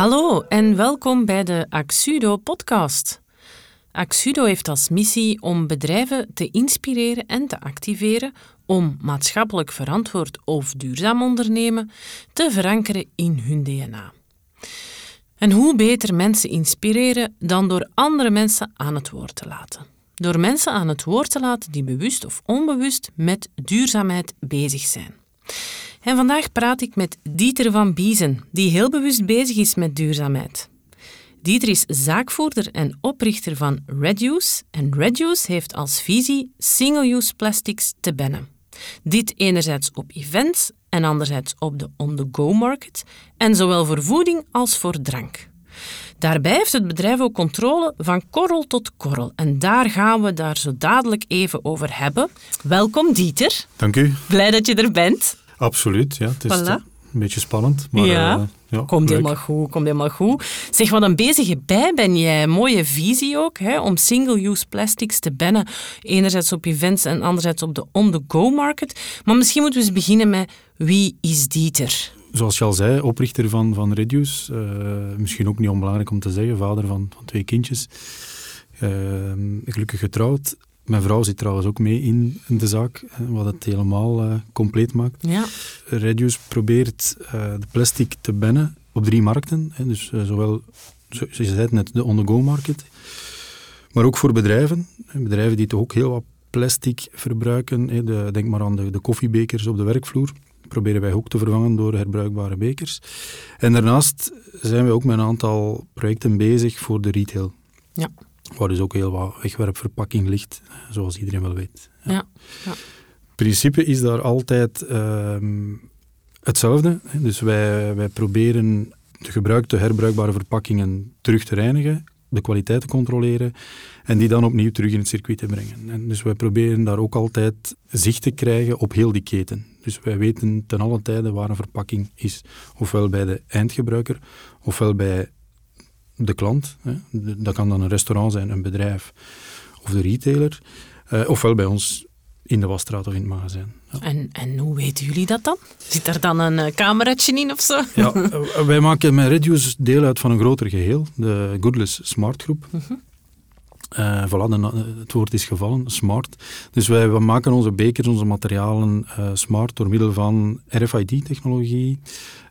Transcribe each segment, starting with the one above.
Hallo en welkom bij de Axudo podcast. Axudo heeft als missie om bedrijven te inspireren en te activeren om maatschappelijk verantwoord of duurzaam ondernemen te verankeren in hun DNA. En hoe beter mensen inspireren dan door andere mensen aan het woord te laten. Door mensen aan het woord te laten die bewust of onbewust met duurzaamheid bezig zijn. En vandaag praat ik met Dieter van Biezen, die heel bewust bezig is met duurzaamheid. Dieter is zaakvoerder en oprichter van Reduce en Reduce heeft als visie single-use plastics te bannen. Dit enerzijds op events en anderzijds op de on-the-go market en zowel voor voeding als voor drank. Daarbij heeft het bedrijf ook controle van korrel tot korrel. En daar gaan we daar zo dadelijk even over hebben. Welkom Dieter. Dank u. Blij dat je er bent. Absoluut, ja. Het is Voilà. een beetje spannend, maar ja, eh, ja, komt leuk. helemaal goed, komt helemaal goed. Zeg, wat een bezige bij ben jij. Mooie visie ook, hè, om single-use plastics te bannen. Enerzijds op events en anderzijds op de on-the-go market. Maar misschien moeten we eens beginnen met wie is Dieter? Zoals je al zei, oprichter van, van Reduce. eh, misschien ook niet onbelangrijk om te zeggen, vader van, van twee kindjes. Eh, gelukkig getrouwd. Mijn vrouw zit trouwens ook mee in, de zaak, wat het helemaal eh, compleet maakt. Ja, Reduce probeert eh, de plastic te bannen op drie markten. Hè, dus eh, zowel, zo- zoals je zei net, de on-the-go market, maar ook voor bedrijven. Bedrijven die toch ook heel wat plastic verbruiken. hè. De, denk maar aan de, de koffiebekers op de werkvloer. Proberen wij ook te vervangen door herbruikbare bekers. En daarnaast zijn we ook met een aantal projecten bezig voor de retail. Ja. Waar dus ook heel wat wegwerpverpakking ligt, zoals iedereen wel weet. ja. ja. Het principe is daar altijd ehm, hetzelfde. Dus wij, wij proberen de gebruikte herbruikbare verpakkingen terug te reinigen, de kwaliteit te controleren en die dan opnieuw terug in het circuit te brengen. En dus wij proberen daar ook altijd zicht te krijgen op heel die keten. Dus wij weten ten alle tijde waar een verpakking is. Ofwel bij de eindgebruiker, ofwel bij de klant. Hè. Dat kan dan een restaurant zijn, een bedrijf of de retailer. eh, ofwel bij ons in de wasstraat of in het magazijn. Ja. En, en hoe weten jullie dat dan? Zit er dan een uh, cameraatje in of zo? Ja, eh, wij maken met Reduce deel uit van een groter geheel, de Goodless Smart Groep. Eh, voilà, de na- het woord is gevallen, smart. Dus wij, we maken onze bekers, onze materialen eh, smart door middel van RFID-technologie,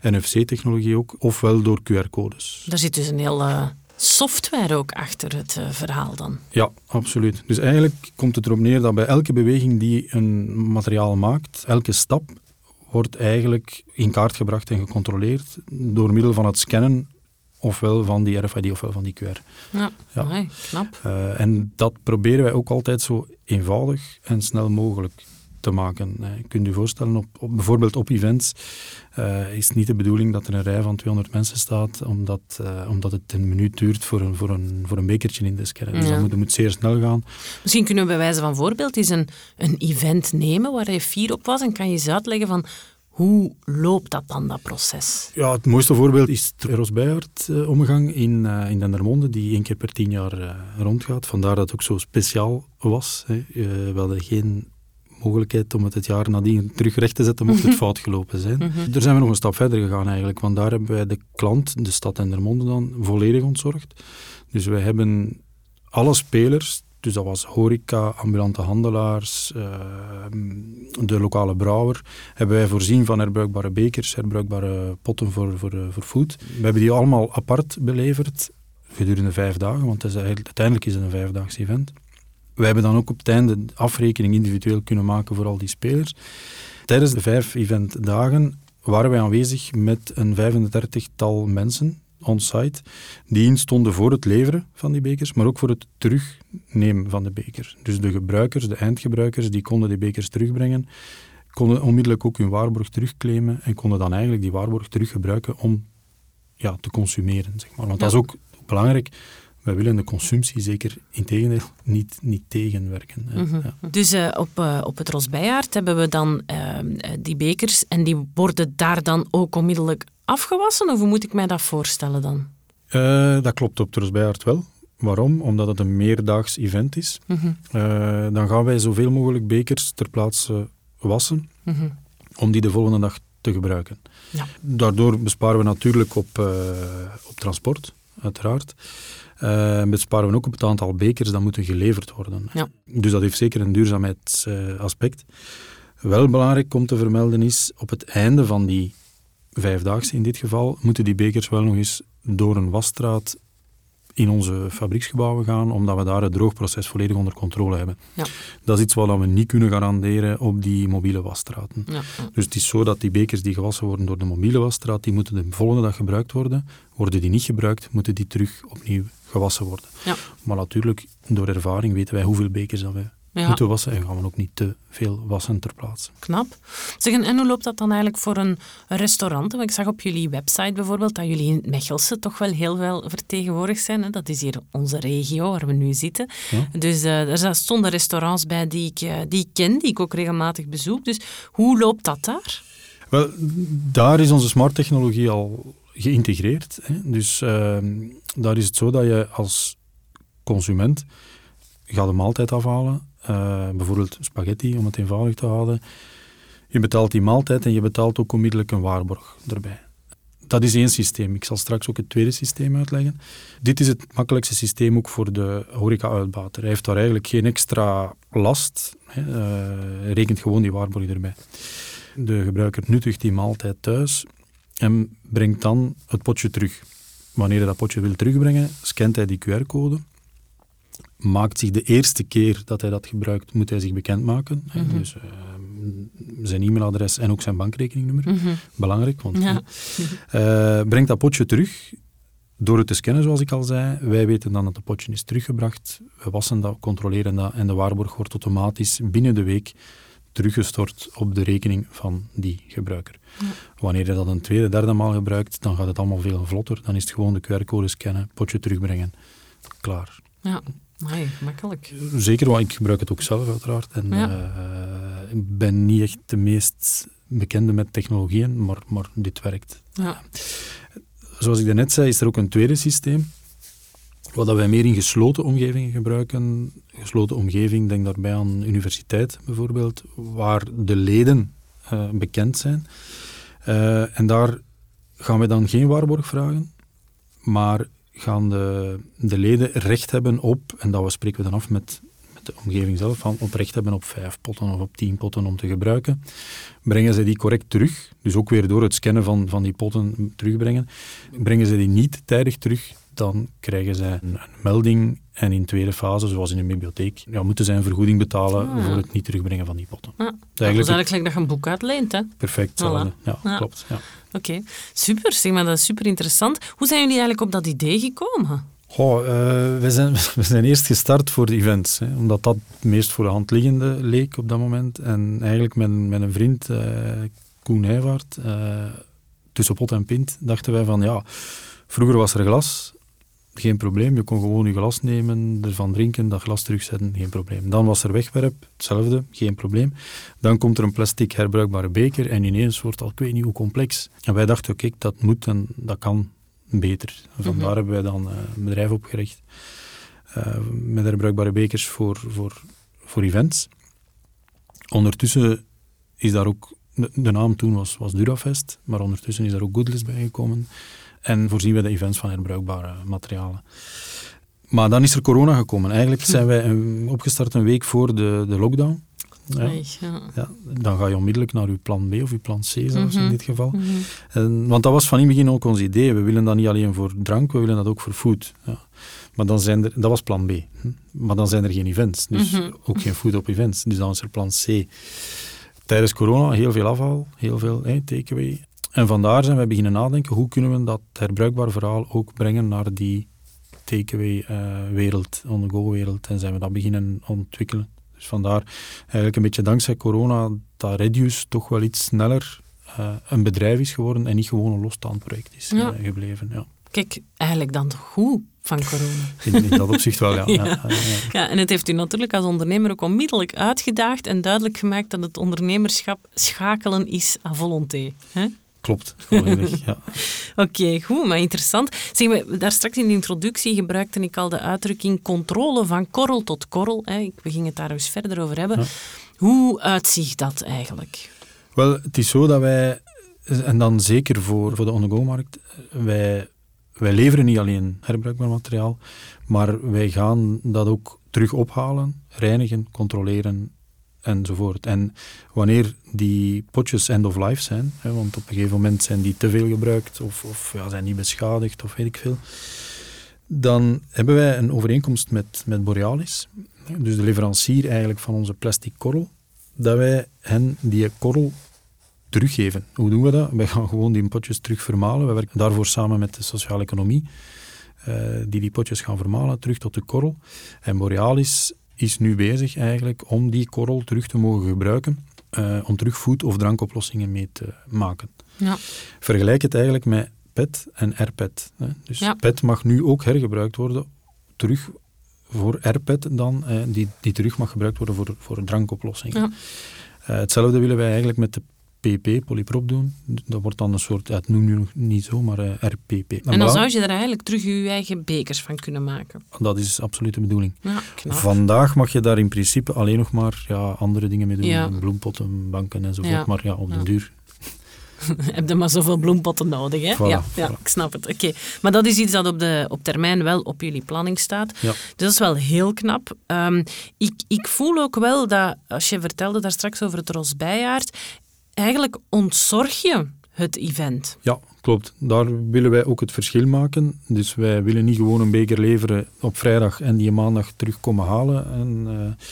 NFC-technologie ook, ofwel door QR-codes. Daar zit dus een hele software ook achter het eh, verhaal dan. Ja, absoluut. Dus eigenlijk komt het erop neer dat bij elke beweging die een materiaal maakt, elke stap wordt eigenlijk in kaart gebracht en gecontroleerd door middel van het scannen ofwel van die RFID ofwel van die QR. Ja, Ja. Amai, knap. Eh, en dat proberen wij ook altijd zo eenvoudig en snel mogelijk te maken. Je kunt je voorstellen, op, op, bijvoorbeeld op events eh, is het niet de bedoeling dat er een rij van 200 mensen staat, omdat, eh, omdat het een minuut duurt voor een, voor een, voor een bekertje in te scannen. Dus dat moet, dat moet zeer snel gaan. Misschien kunnen we bij wijze van voorbeeld eens een, een event nemen waar je fier op was en kan je eens uitleggen van hoe loopt dat dan, dat proces? Ja, het mooiste voorbeeld is de Bijaard eh, omgang in, eh, in Dendermonde, die één keer per tien jaar eh, rondgaat. Vandaar dat het ook zo speciaal was. Hè. We hadden geen mogelijkheid om het het jaar nadien terug recht te zetten mocht het fout gelopen zijn. Daar zijn we nog een stap verder gegaan eigenlijk, want daar hebben wij de klant, de stad Dendermonde dan, volledig ontzorgd. Dus wij hebben alle spelers, dus dat was horeca, ambulante handelaars, eh, de lokale brouwer, hebben wij voorzien van herbruikbare bekers, herbruikbare potten voor, voor, eh, voor food. We hebben die allemaal apart beleverd gedurende vijf dagen, want het is uiteindelijk is het een vijfdaags event. We hebben dan ook op het einde de afrekening individueel kunnen maken voor al die spelers. Tijdens de vijf eventdagen waren wij aanwezig met een 35-tal mensen on-site die instonden voor het leveren van die bekers, maar ook voor het terugnemen van de beker. Dus de gebruikers, de eindgebruikers, die konden die bekers terugbrengen, konden onmiddellijk ook hun waarborg terugclaimen en konden dan eigenlijk die waarborg teruggebruiken om ja, te consumeren. Zeg maar. Want dat is ook belangrijk. Wij willen de consumptie zeker in tegendeel niet, niet tegenwerken. hè. Ja. Dus eh, op, eh, op het Rosbijaard hebben we dan eh, eh, die bekers en die worden daar dan ook onmiddellijk afgewassen? Of hoe moet ik mij dat voorstellen dan? Eh, dat klopt op Trosbijaard wel. Waarom? Omdat het een meerdaags event is. Eh, dan gaan wij zoveel mogelijk bekers ter plaatse wassen, Mhm. om die de volgende dag te gebruiken. Ja. Daardoor besparen we natuurlijk op, uh, op transport, uiteraard. Uh, besparen we ook op het aantal bekers dat moeten geleverd worden. Ja. Dus dat heeft zeker een duurzaamheidsaspect. Wel belangrijk om te vermelden is, op het einde van die vijfdaagse in dit geval, moeten die bekers wel nog eens door een wasstraat in onze fabrieksgebouwen gaan, omdat we daar het droogproces volledig onder controle hebben. Ja. Dat is iets wat we niet kunnen garanderen op die mobiele wasstraten. Ja. Dus het is zo dat die bekers die gewassen worden door de mobiele wasstraat, die moeten de volgende dag gebruikt worden. Worden die niet gebruikt, moeten die terug opnieuw gewassen worden. Ja. Maar natuurlijk, door ervaring weten wij hoeveel bekers dat we Ja. moeten wassen en gaan we ook niet te veel wassen ter plaatse. Knap. Zeg, en hoe loopt dat dan eigenlijk voor een restaurant? Want ik zag op jullie website bijvoorbeeld dat jullie in Mechelse toch wel heel veel vertegenwoordigd zijn. Hè? Dat is hier onze regio waar we nu zitten. Ja. Dus eh, er stonden restaurants bij die ik, eh, die ik ken, die ik ook regelmatig bezoek. Dus hoe loopt dat daar? Wel, daar is onze smart technologie al geïntegreerd. Hè. Dus ehm, daar is het zo dat je als consument gaat een maaltijd afhalen, eh, bijvoorbeeld spaghetti, om het eenvoudig te houden. Je betaalt die maaltijd en je betaalt ook onmiddellijk een waarborg erbij. Dat is één systeem. Ik zal straks ook het tweede systeem uitleggen. Dit is het makkelijkste systeem ook voor de horeca-uitbater. Hij heeft daar eigenlijk geen extra last. Eh, hij rekent gewoon die waarborg erbij. De gebruiker nuttigt die maaltijd thuis en brengt dan het potje terug. Wanneer hij dat potje wil terugbrengen, scant hij die QR-code. Maakt zich de eerste keer dat hij dat gebruikt, moet hij zich bekendmaken. Mhm. Dus eh, zijn e-mailadres en ook zijn bankrekeningnummer. Mhm. Belangrijk, want Ja. eh, brengt dat potje terug door het te scannen, zoals ik al zei. Wij weten dan dat het potje is teruggebracht. We wassen dat, controleren dat en de waarborg wordt automatisch binnen de week teruggestort op de rekening van die gebruiker. Wanneer je dat een tweede, derde maal gebruikt, dan gaat het allemaal veel vlotter. Dan is het gewoon de QR-code scannen, potje terugbrengen, klaar. Ja, Amai, makkelijk. Zeker, want ik gebruik het ook zelf uiteraard. En Ja. eh, ik ben niet echt de meest bekende met technologieën, maar, maar dit werkt. Ja. Zoals ik daarnet zei, is er ook een tweede systeem. Wat dat wij meer in gesloten omgevingen gebruiken. Gesloten omgeving, denk daarbij aan universiteit bijvoorbeeld, waar de leden eh, bekend zijn. Eh, en daar gaan we dan geen waarborg vragen, maar gaan de, de leden recht hebben op, en dat we spreken we dan af met, met de omgeving zelf, van op recht hebben op vijf potten of op tien potten om te gebruiken. Brengen ze die correct terug, dus ook weer door het scannen van, van die potten terugbrengen. Brengen ze die niet tijdig terug, dan krijgen zij een, melding en in tweede fase, zoals in een bibliotheek, ja, moeten zij een vergoeding betalen Ah. voor het niet terugbrengen van die potten. Ja. Dat Dat is eigenlijk dat je een boek uitleent, hè? perfect. Ja, Ja. klopt. Ja. Oké, super. Zeg maar, dat is super interessant. Hoe zijn jullie eigenlijk op dat idee gekomen? Eh, we, zijn, we zijn eerst gestart voor de events, hè, omdat dat het meest voor de hand liggende leek op dat moment. En eigenlijk met, een vriend, eh, Koen Heijvaart, eh, tussen pot en pint, dachten wij van ja, vroeger was er glas, geen probleem. Je kon gewoon je glas nemen, ervan drinken, dat glas terugzetten, geen probleem. Dan was er wegwerp, hetzelfde, geen probleem. Dan komt er een plastic herbruikbare beker en ineens wordt dat, ik weet niet hoe complex. En wij dachten, kijk, dat moet en dat kan beter. Vandaar Mhm. hebben wij dan eh, een bedrijf opgericht eh, met herbruikbare bekers voor, voor, voor events. Ondertussen is daar ook, de, de naam toen was, was Durafest, maar ondertussen is daar ook Goodless bij gekomen. En voorzien we de events van herbruikbare materialen. Maar dan is er corona gekomen. Eigenlijk zijn wij een- opgestart een week voor de, de lockdown. Ja. Ja. Ja, dan ga je onmiddellijk naar je plan B of je plan C zelfs Mhm. in dit geval. Mhm. En, want dat was van in het begin ook ons idee. We willen dat niet alleen voor drank, we willen dat ook voor food. Ja. Maar dan zijn er, dat was plan B. Maar dan zijn er geen events. Dus Mhm. ook geen food op events. Dus dan was er plan C. Tijdens corona heel veel afval, heel veel hey, takeaway. En vandaar zijn wij beginnen nadenken, hoe kunnen we dat herbruikbaar verhaal ook brengen naar die takeaway-wereld, on-the-go-wereld. En zijn we dat beginnen ontwikkelen. Dus vandaar eigenlijk een beetje dankzij corona dat Reduce toch wel iets sneller eh, een bedrijf is geworden en niet gewoon een losstaand project is Ja. eh, gebleven. Ja. Kijk, eigenlijk dan goed van corona. In, in dat opzicht wel, ja. Ja. ja. ja, ja. Ja, en het heeft u natuurlijk als ondernemer ook onmiddellijk uitgedaagd en duidelijk gemaakt dat het ondernemerschap schakelen is à volonté. hè? Klopt, volledig. ja. Oké, goed, maar interessant. Zeg, maar, daar straks in de introductie gebruikte ik al de uitdrukking controle van korrel tot korrel. Hè. We gingen het daar eens verder over hebben. Ja. Hoe uitziet dat eigenlijk? Wel, het is zo dat wij En dan zeker voor, voor de on-the-go-markt. Wij, wij leveren niet alleen herbruikbaar materiaal, maar wij gaan dat ook terug ophalen, reinigen, controleren enzovoort. En wanneer die potjes end of life zijn, hè, want op een gegeven moment zijn die te veel gebruikt of, of ja, zijn die beschadigd of weet ik veel, dan hebben wij een overeenkomst met, met Borealis, dus de leverancier eigenlijk van onze plastic korrel, dat wij hen die korrel teruggeven. Hoe doen we dat? Wij gaan gewoon die potjes terug vermalen. We werken daarvoor samen met de sociale economie, uh, die die potjes gaan vermalen, terug tot de korrel. En Borealis is nu bezig eigenlijk om die korrel terug te mogen gebruiken, uh, om terug voed- of drankoplossingen mee te maken. Ja. Vergelijk het eigenlijk met PET en RPET. Hè. Dus ja. PET mag nu ook hergebruikt worden, terug voor RPET dan, eh, die, die terug mag gebruikt worden voor, voor drankoplossingen. Ja. Uh, hetzelfde willen wij eigenlijk met de PP, polyprop doen. Dat wordt dan een soort, ja, het noem je nog niet zo, maar uh, eh, RPP. En, dan zou je er eigenlijk terug je eigen bekers van kunnen maken. Dat is absoluut de bedoeling. Ja, Vandaag mag je daar in principe alleen nog maar ja, andere dingen mee doen. Ja. Bloempotten, banken enzovoort. Maar ja, op de duur heb je maar zoveel bloempotten nodig. Hè? ja, ja ik snap het. Oké, Maar dat is iets dat op, de, op termijn wel op jullie planning staat. Ja. Dus dat is wel heel knap. Um, ik, ik voel ook wel dat, als je vertelde daar straks over het Rosbijaard, eigenlijk ontzorg je het event. Ja, klopt. Daar willen wij ook het verschil maken. Dus wij willen niet gewoon een beker leveren op vrijdag en die maandag terugkomen halen. En, uh,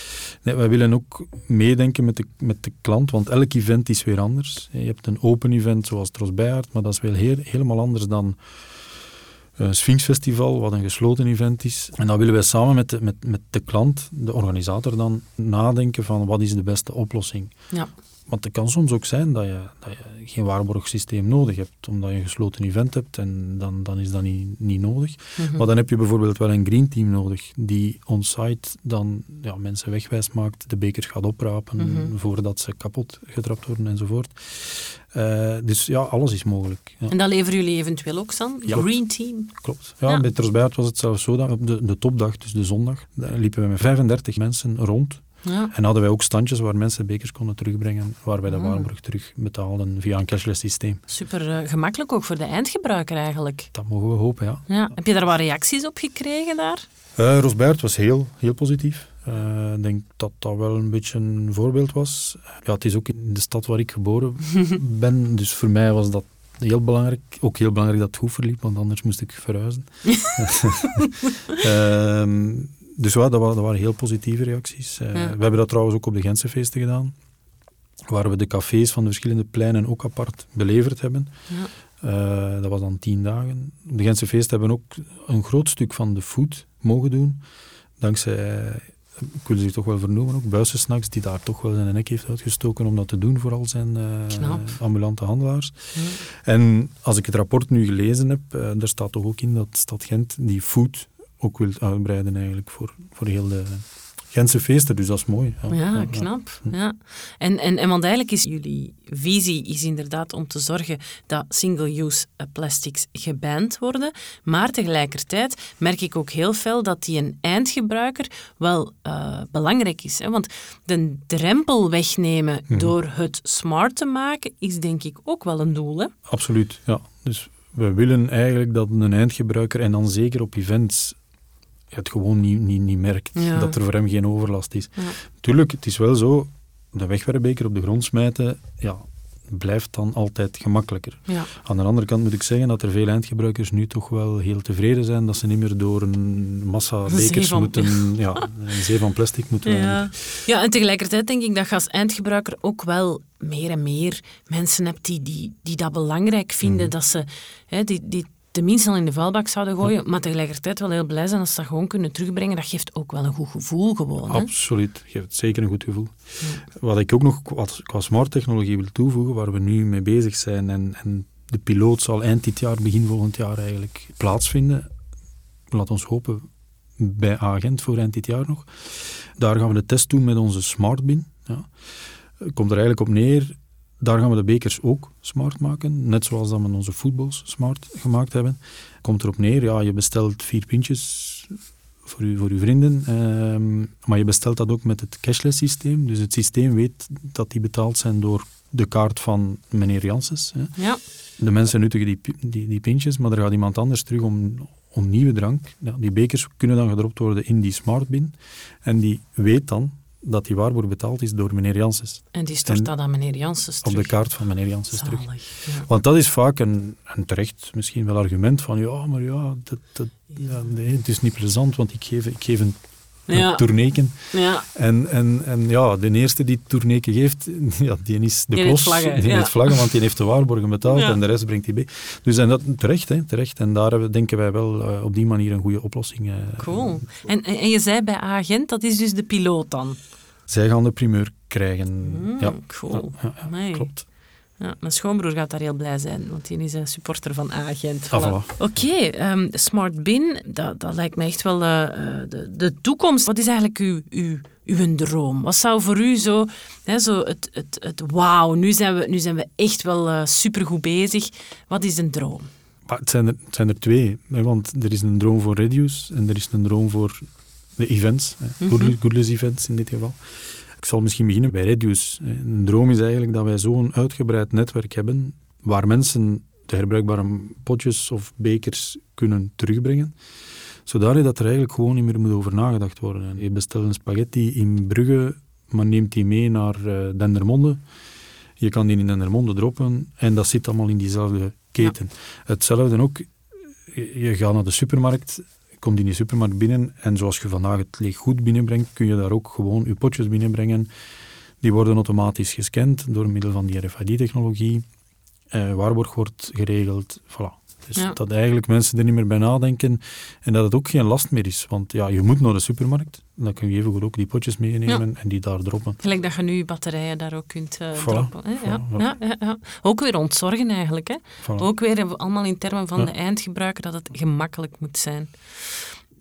nee, wij willen ook meedenken met de, met de klant, want elk event is weer anders. Je hebt een open event zoals Tros Bijaard, maar dat is wel heel, helemaal anders dan een Sphinx Festival, wat een gesloten event is. En dan willen wij samen met de, met, met de klant, de organisator, dan nadenken van wat is de beste oplossing. Ja. Want het kan soms ook zijn dat je, dat je geen waarborgsysteem nodig hebt, omdat je een gesloten event hebt en dan, dan is dat niet, niet nodig. Mhm. Maar dan heb je bijvoorbeeld wel een green team nodig, die on-site dan ja, mensen wegwijs maakt, de bekers gaat oprapen mhm. voordat ze kapot getrapt worden enzovoort. Uh, dus ja, alles is mogelijk. Ja. En dat leveren jullie eventueel ook dan? Green Team? Klopt. Ja, ja. bij Trosbijt was het zelfs zo dat op de, de topdag, dus de zondag, liepen we met 35 mensen rond ja. En hadden wij ook standjes waar mensen bekers konden terugbrengen, waar wij de ah. waarborg terug betaalden via een cashless systeem. Super uh, gemakkelijk ook voor de eindgebruiker eigenlijk. Dat mogen we hopen, ja. ja. Heb je daar wat reacties op gekregen daar? Uh, Rosbert was heel, heel positief. Eh, ik denk dat dat wel een beetje een voorbeeld was. Ja, het is ook in de stad waar ik geboren ben, dus voor mij was dat heel belangrijk. Ook heel belangrijk dat het goed verliep, want anders moest ik verhuizen. uh, dus ja, dat, waren, heel positieve reacties. Uh, We hebben dat trouwens ook op de Gentse gedaan, waar we de cafés van de verschillende pleinen ook apart beleverd hebben. Ja. Uh, dat was dan tien dagen. De Gentse feesten hebben ook een groot stuk van de food mogen doen, dankzij, ik wil ze toch wel vernoemen, ook Buissensnacks, die daar toch wel zijn nek heeft uitgestoken om dat te doen voor al zijn uh, ambulante handelaars. Ja. En als ik het rapport nu gelezen heb, daar staat toch ook in dat Stad Gent die food ook wilt uitbreiden eigenlijk voor, voor heel de Gentse feesten. Dus dat is mooi. Ja, ja knap. Ja. En, en, en want eigenlijk is jullie visie is inderdaad om te zorgen dat single-use plastics geband worden. Maar tegelijkertijd merk ik ook heel fel dat die een eindgebruiker wel uh, belangrijk is. Hè? Want de drempel wegnemen mhm. door het smart te maken is denk ik ook wel een doel. Hè? Absoluut, ja. Dus we willen eigenlijk dat een eindgebruiker, en dan zeker op events, het gewoon niet, niet, niet merkt. Dat er voor hem geen overlast is. Ja. Tuurlijk, het is wel zo, de wegwerpbeker op de grond smijten, ja, blijft dan altijd gemakkelijker. Ja. Aan de andere kant moet ik zeggen dat er veel eindgebruikers nu toch wel heel tevreden zijn dat ze niet meer door een massa bekers moeten, ja, een zee van plastic moeten. Ja. ja, en tegelijkertijd denk ik dat je als eindgebruiker ook wel meer en meer mensen hebt die, die, die dat belangrijk vinden, mhm. dat ze hè, die, die tenminste al in de vuilbak zouden gooien, maar tegelijkertijd wel heel blij zijn als ze dat gewoon kunnen terugbrengen. Dat geeft ook wel een goed gevoel gewoon. Hè? Absoluut, geeft zeker een goed gevoel. Wat ik ook nog qua smart technologie wil toevoegen, waar we nu mee bezig zijn en, en de piloot zal eind dit jaar, begin volgend jaar eigenlijk plaatsvinden. Laat ons hopen bij Agent voor eind dit jaar nog. Daar gaan we de test doen met onze smartbin. Ja. Komt er eigenlijk op neer, daar gaan we de bekers ook smart maken, net zoals dat we onze voetbals smart gemaakt hebben. Komt erop neer, ja, je bestelt vier pintjes voor, u, voor uw vrienden, ehm, maar je bestelt dat ook met het cashless systeem. Dus het systeem weet dat die betaald zijn door de kaart van meneer Janssens. Hè. Ja. De mensen nuttigen die, die, die pintjes, maar er gaat iemand anders terug om, om nieuwe drank. Ja, die bekers kunnen dan gedropt worden in die smartbin. En die weet dan dat die waarborg betaald is door meneer Janssens. En die stort dat aan meneer Janssens Op de kaart van meneer Janssens terug. Ja. Want dat is vaak een, een terecht misschien wel argument van ja, maar ja, dat, dat, ja nee, het is niet plezant, want ik geef, ik geef een ja. tourneken. Ja. En, en, en ja, de eerste die tourneken geeft, ja, die is de Die klos. vlaggen, die ja. heeft vlaggen, want die heeft de waarborgen betaald en de rest brengt hij bij. Dus en dat terecht, hè, terecht. En daar hebben, denken wij wel eh, op die manier een goede oplossing. eh. Cool. En, en je zei bij Agent, dat is dus de piloot dan? Zij gaan de primeur krijgen. Mm, ja. cool. Ja, ja, Amai. klopt. Ja, mijn schoonbroer gaat daar heel blij zijn, want die is een supporter van Agent. Ah, Voilà. Oké, ehm, Smart Bin, dat, dat lijkt me echt wel eh, eh, de, de toekomst. Wat is eigenlijk uw, uw, uw droom? Wat zou voor u zo, hè, zo het, het, het wauw, nu zijn we, nu zijn we echt wel eh, supergoed bezig. Wat is een droom? Maar het, zijn er, het zijn er twee. Hè, want er is een droom voor Reduce en er is een droom voor de events. Hè, Mhm. Goodless events in dit geval. Ik zal misschien beginnen bij Reduce. Een droom is eigenlijk dat wij zo'n uitgebreid netwerk hebben waar mensen de herbruikbare potjes of bekers kunnen terugbrengen. Zodanig dat er eigenlijk gewoon niet meer moet over nagedacht worden. Je bestelt een spaghetti in Brugge, maar neemt die mee naar eh, Dendermonde. Je kan die in Dendermonde droppen en dat zit allemaal in diezelfde keten. Hetzelfde ook, je gaat naar de supermarkt, komt in die supermarkt binnen en zoals je vandaag het leeg goed binnenbrengt, kun je daar ook gewoon je potjes binnenbrengen. Die worden automatisch gescand door middel van die RFID-technologie. Eh, waarborg wordt geregeld, voilà. Dus Ja. dat eigenlijk mensen er niet meer bij nadenken en dat het ook geen last meer is. Want ja, je moet naar de supermarkt, dan kun je evengoed ook die potjes meenemen en die daar droppen. Gelijk dat je nu je batterijen daar ook kunt Voilà, droppen. Hè? Ja, voilà, ja. Ook weer ontzorgen eigenlijk. Hè? Ook weer eh, allemaal in termen van de eindgebruiker dat het gemakkelijk moet zijn.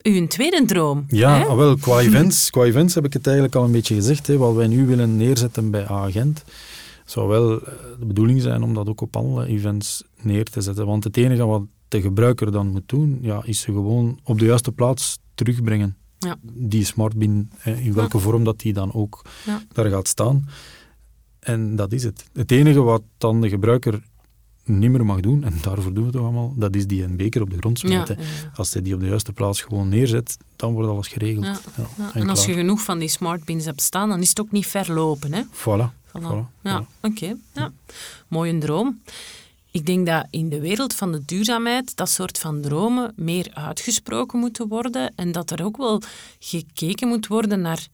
Uw tweede droom. Ja, hè? ah, wel, qua events, qua events heb ik het eigenlijk al een beetje gezegd. Hè, wat wij nu willen neerzetten bij Agent, zou wel eh, de bedoeling zijn om dat ook op alle events neer te zetten. Want het enige wat de gebruiker dan moet doen, ja, is ze gewoon op de juiste plaats terugbrengen. Ja. Die smartbin, in welke vorm dat die dan ook Ja. daar gaat staan. En dat is het. Het enige wat dan de gebruiker niet meer mag doen, en daarvoor doen we het toch allemaal, dat is die een beker op de grond Ja, smijten. ja, ja. Als hij die op de juiste plaats gewoon neerzet, dan wordt alles geregeld. En en als je genoeg van die smartbins hebt staan, dan is het ook niet ver lopen. Hè? Voilà. Voilà. Voilà, Ja, oké. Ja. Mooie droom. Ik denk dat in de wereld van de duurzaamheid dat soort van dromen meer uitgesproken moeten worden en dat er ook wel gekeken moet worden naar,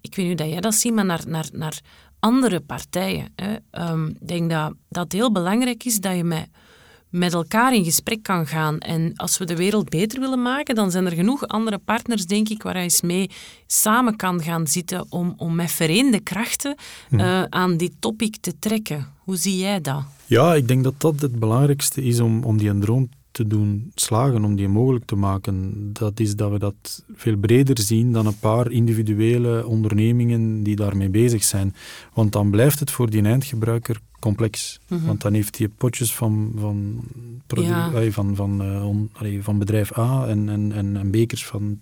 ik weet niet dat jij dat ziet, maar naar, naar, naar andere partijen. Hè. Ehm, ik denk dat dat heel belangrijk is dat je met, met elkaar in gesprek kan gaan. En als we de wereld beter willen maken, dan zijn er genoeg andere partners, denk ik, waar je eens mee samen kan gaan zitten om, om met vereende krachten eh, aan dit topic te trekken. Hoe zie jij dat? Ja, ik denk dat dat het belangrijkste is om, om die een droom te doen slagen, om die mogelijk te maken. Dat is dat we dat veel breder zien dan een paar individuele ondernemingen die daarmee bezig zijn. Want dan blijft het voor die eindgebruiker complex. Want dan heeft hij potjes van, van, produ- Ja. allee, van, van, eh, on- allee, van bedrijf A en, en, en, en bekers van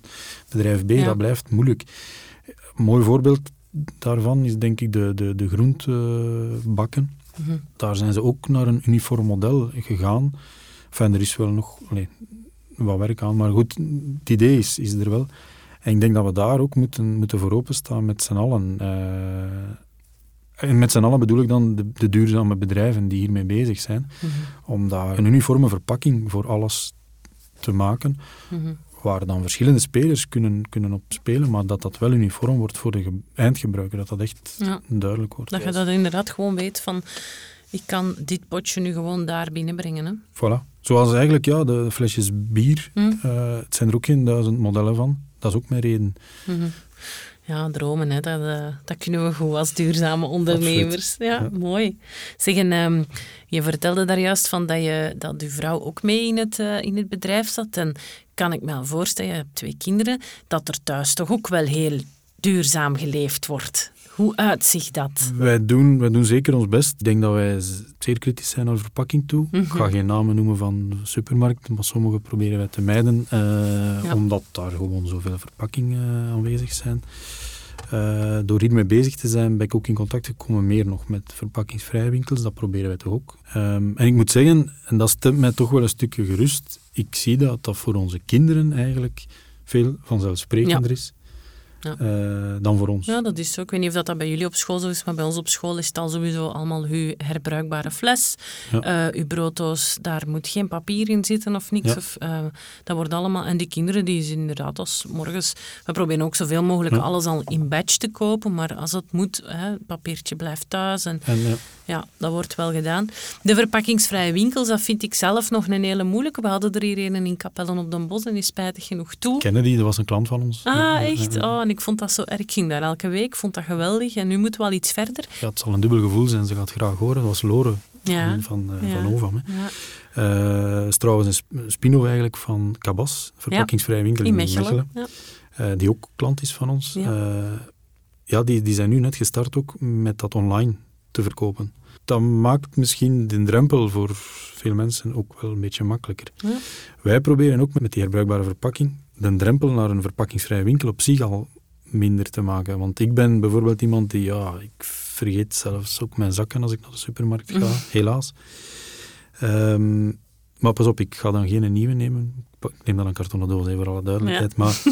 bedrijf B. Ja. Dat blijft moeilijk. Een mooi voorbeeld daarvan is denk ik de, de, de groentebakken. Mhm. Daar zijn ze ook naar een uniform model gegaan. Enfin, er is wel nog allee, wat werk aan, maar goed, het idee is, is er wel. En ik denk dat we daar ook moeten, moeten voor openstaan met z'n allen. Eh, en met z'n allen bedoel ik dan de, de duurzame bedrijven die hiermee bezig zijn, Mhm. om daar een uniforme verpakking voor alles te maken, Mhm. waar dan verschillende spelers kunnen, kunnen op spelen, maar dat dat wel uniform wordt voor de ge- eindgebruiker, dat dat echt Ja. duidelijk wordt. Dat je dat inderdaad gewoon weet van, ik kan dit potje nu gewoon daar binnenbrengen. Hè? Voilà. Zoals eigenlijk ja, de flesjes bier. Hm? eh, het zijn er ook geen duizend modellen van. Dat is ook mijn reden. Mhm. Ja, dromen, hè, dat, eh, dat kunnen we goed als duurzame ondernemers. Ja, Ja. mooi. Zeg, en, ehm, je vertelde daar juist van dat, je, dat uw vrouw ook mee in het, eh, in het bedrijf zat. En kan ik me wel voorstellen, je hebt twee kinderen, dat er thuis toch ook wel heel duurzaam geleefd wordt. Hoe uitziet dat? Wij doen, wij doen zeker ons best. Ik denk dat wij zeer kritisch zijn naar verpakking toe. Ik ga geen namen noemen van supermarkten, maar sommige proberen wij te mijden, eh, Ja. omdat daar gewoon zoveel verpakking eh, aanwezig zijn. Uh, door hiermee bezig te zijn, ben ik ook in contact gekomen meer nog met verpakkingsvrije winkels. Dat proberen wij toch ook. Um, en ik moet zeggen, en dat stemt mij toch wel een stukje gerust, ik zie dat dat voor onze kinderen eigenlijk veel vanzelfsprekender is ja. uh, dan voor ons. Ja, dat is zo. Ik weet niet of dat, dat bij jullie op school zo is, maar bij ons op school is het al sowieso allemaal uw herbruikbare fles. Ja. Uh, uw brooddoos, daar moet geen papier in zitten of niks. Of, uh, dat wordt allemaal... En die kinderen, die is inderdaad als morgens... We proberen ook zoveel mogelijk alles al in batch te kopen, maar als het moet, hè, het papiertje blijft thuis. En, en ja. dat wordt wel gedaan. De verpakkingsvrije winkels, dat vind ik zelf nog een hele moeilijke. We hadden er hier een in Capellen op den Bos en is spijtig genoeg toe. Kennedy, dat was een klant van ons. Ah, echt? Oh, en ik vond dat zo erg. Ik ging daar elke week, vond dat geweldig. En nu moeten we al iets verder. Ja, het zal een dubbel gevoel zijn. Ze gaat graag horen. Dat was Lore ja. van, uh, ja. van Ovam. Hè. Ja. Uh, is trouwens een spin-off eigenlijk van Cabas, verpakkingsvrije winkel in, Mechelen. Mechelen uh, die ook klant is van ons. Ja, ja die, die zijn nu net gestart ook met dat online te verkopen. Dat maakt misschien de drempel voor veel mensen ook wel een beetje makkelijker. Wij proberen ook met die herbruikbare verpakking de drempel naar een verpakkingsvrije winkel op zich al minder te maken. Want ik ben bijvoorbeeld iemand die, ja, ik vergeet zelfs ook mijn zakken als ik naar de supermarkt ga, mhm. helaas. Um, maar pas op, ik ga dan geen nieuwe nemen. Ik neem dan een kartonnen doos, voor alle duidelijkheid. Maar,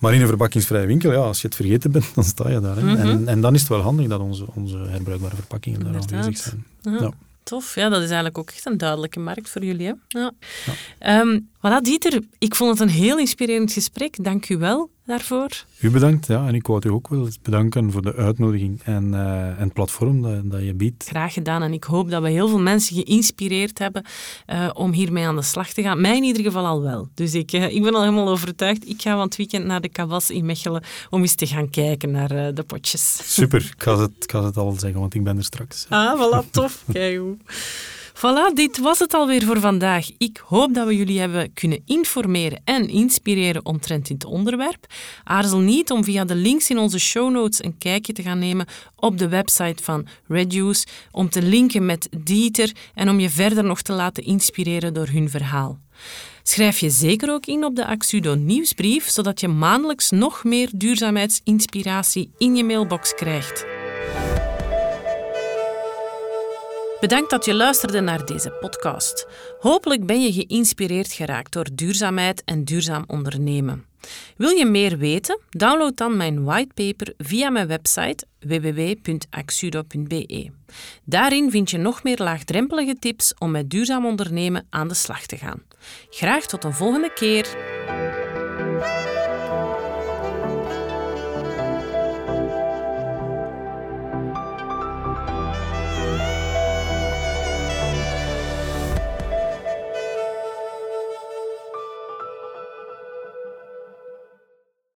maar in een verpakkingsvrije winkel, ja, als je het vergeten bent, dan sta je daar. Hè. en, mhm. en, dan is het wel handig dat onze, onze herbruikbare verpakkingen daar aanwezig zijn. Ja. Tof, ja, dat is eigenlijk ook echt een duidelijke markt voor jullie. Hè? Ja. ja. Um, voilà, Dieter, ik vond het een heel inspirerend gesprek. Dank u wel daarvoor. U bedankt, ja. En ik wou u ook wel bedanken voor de uitnodiging en, uh, en het platform dat, dat, je biedt. Graag gedaan. En ik hoop dat we heel veel mensen geïnspireerd hebben uh, om hiermee aan de slag te gaan. Mij in ieder geval al wel. Dus ik, uh, ik ben al helemaal overtuigd. Ik ga van het weekend naar de Kabas in Mechelen om eens te gaan kijken naar de potjes. Super. Ik ga, het, ik ga het al zeggen, want ik ben er straks. Ah, voilà. Tof. Kijk hoe. Voilà, dit was het alweer voor vandaag. Ik hoop dat we jullie hebben kunnen informeren en inspireren omtrent dit onderwerp. Aarzel niet om via de links in onze show notes een kijkje te gaan nemen op de website van Reduce, om te linken met Dieter en om je verder nog te laten inspireren door hun verhaal. Schrijf je zeker ook in op de Axudo nieuwsbrief, zodat je maandelijks nog meer duurzaamheidsinspiratie in je mailbox krijgt. Bedankt dat je luisterde naar deze podcast. Hopelijk ben je geïnspireerd geraakt door duurzaamheid en duurzaam ondernemen. Wil je meer weten? Download dan mijn whitepaper via mijn website www.axudo.be. Daarin vind je nog meer laagdrempelige tips om met duurzaam ondernemen aan de slag te gaan. Graag tot een volgende keer.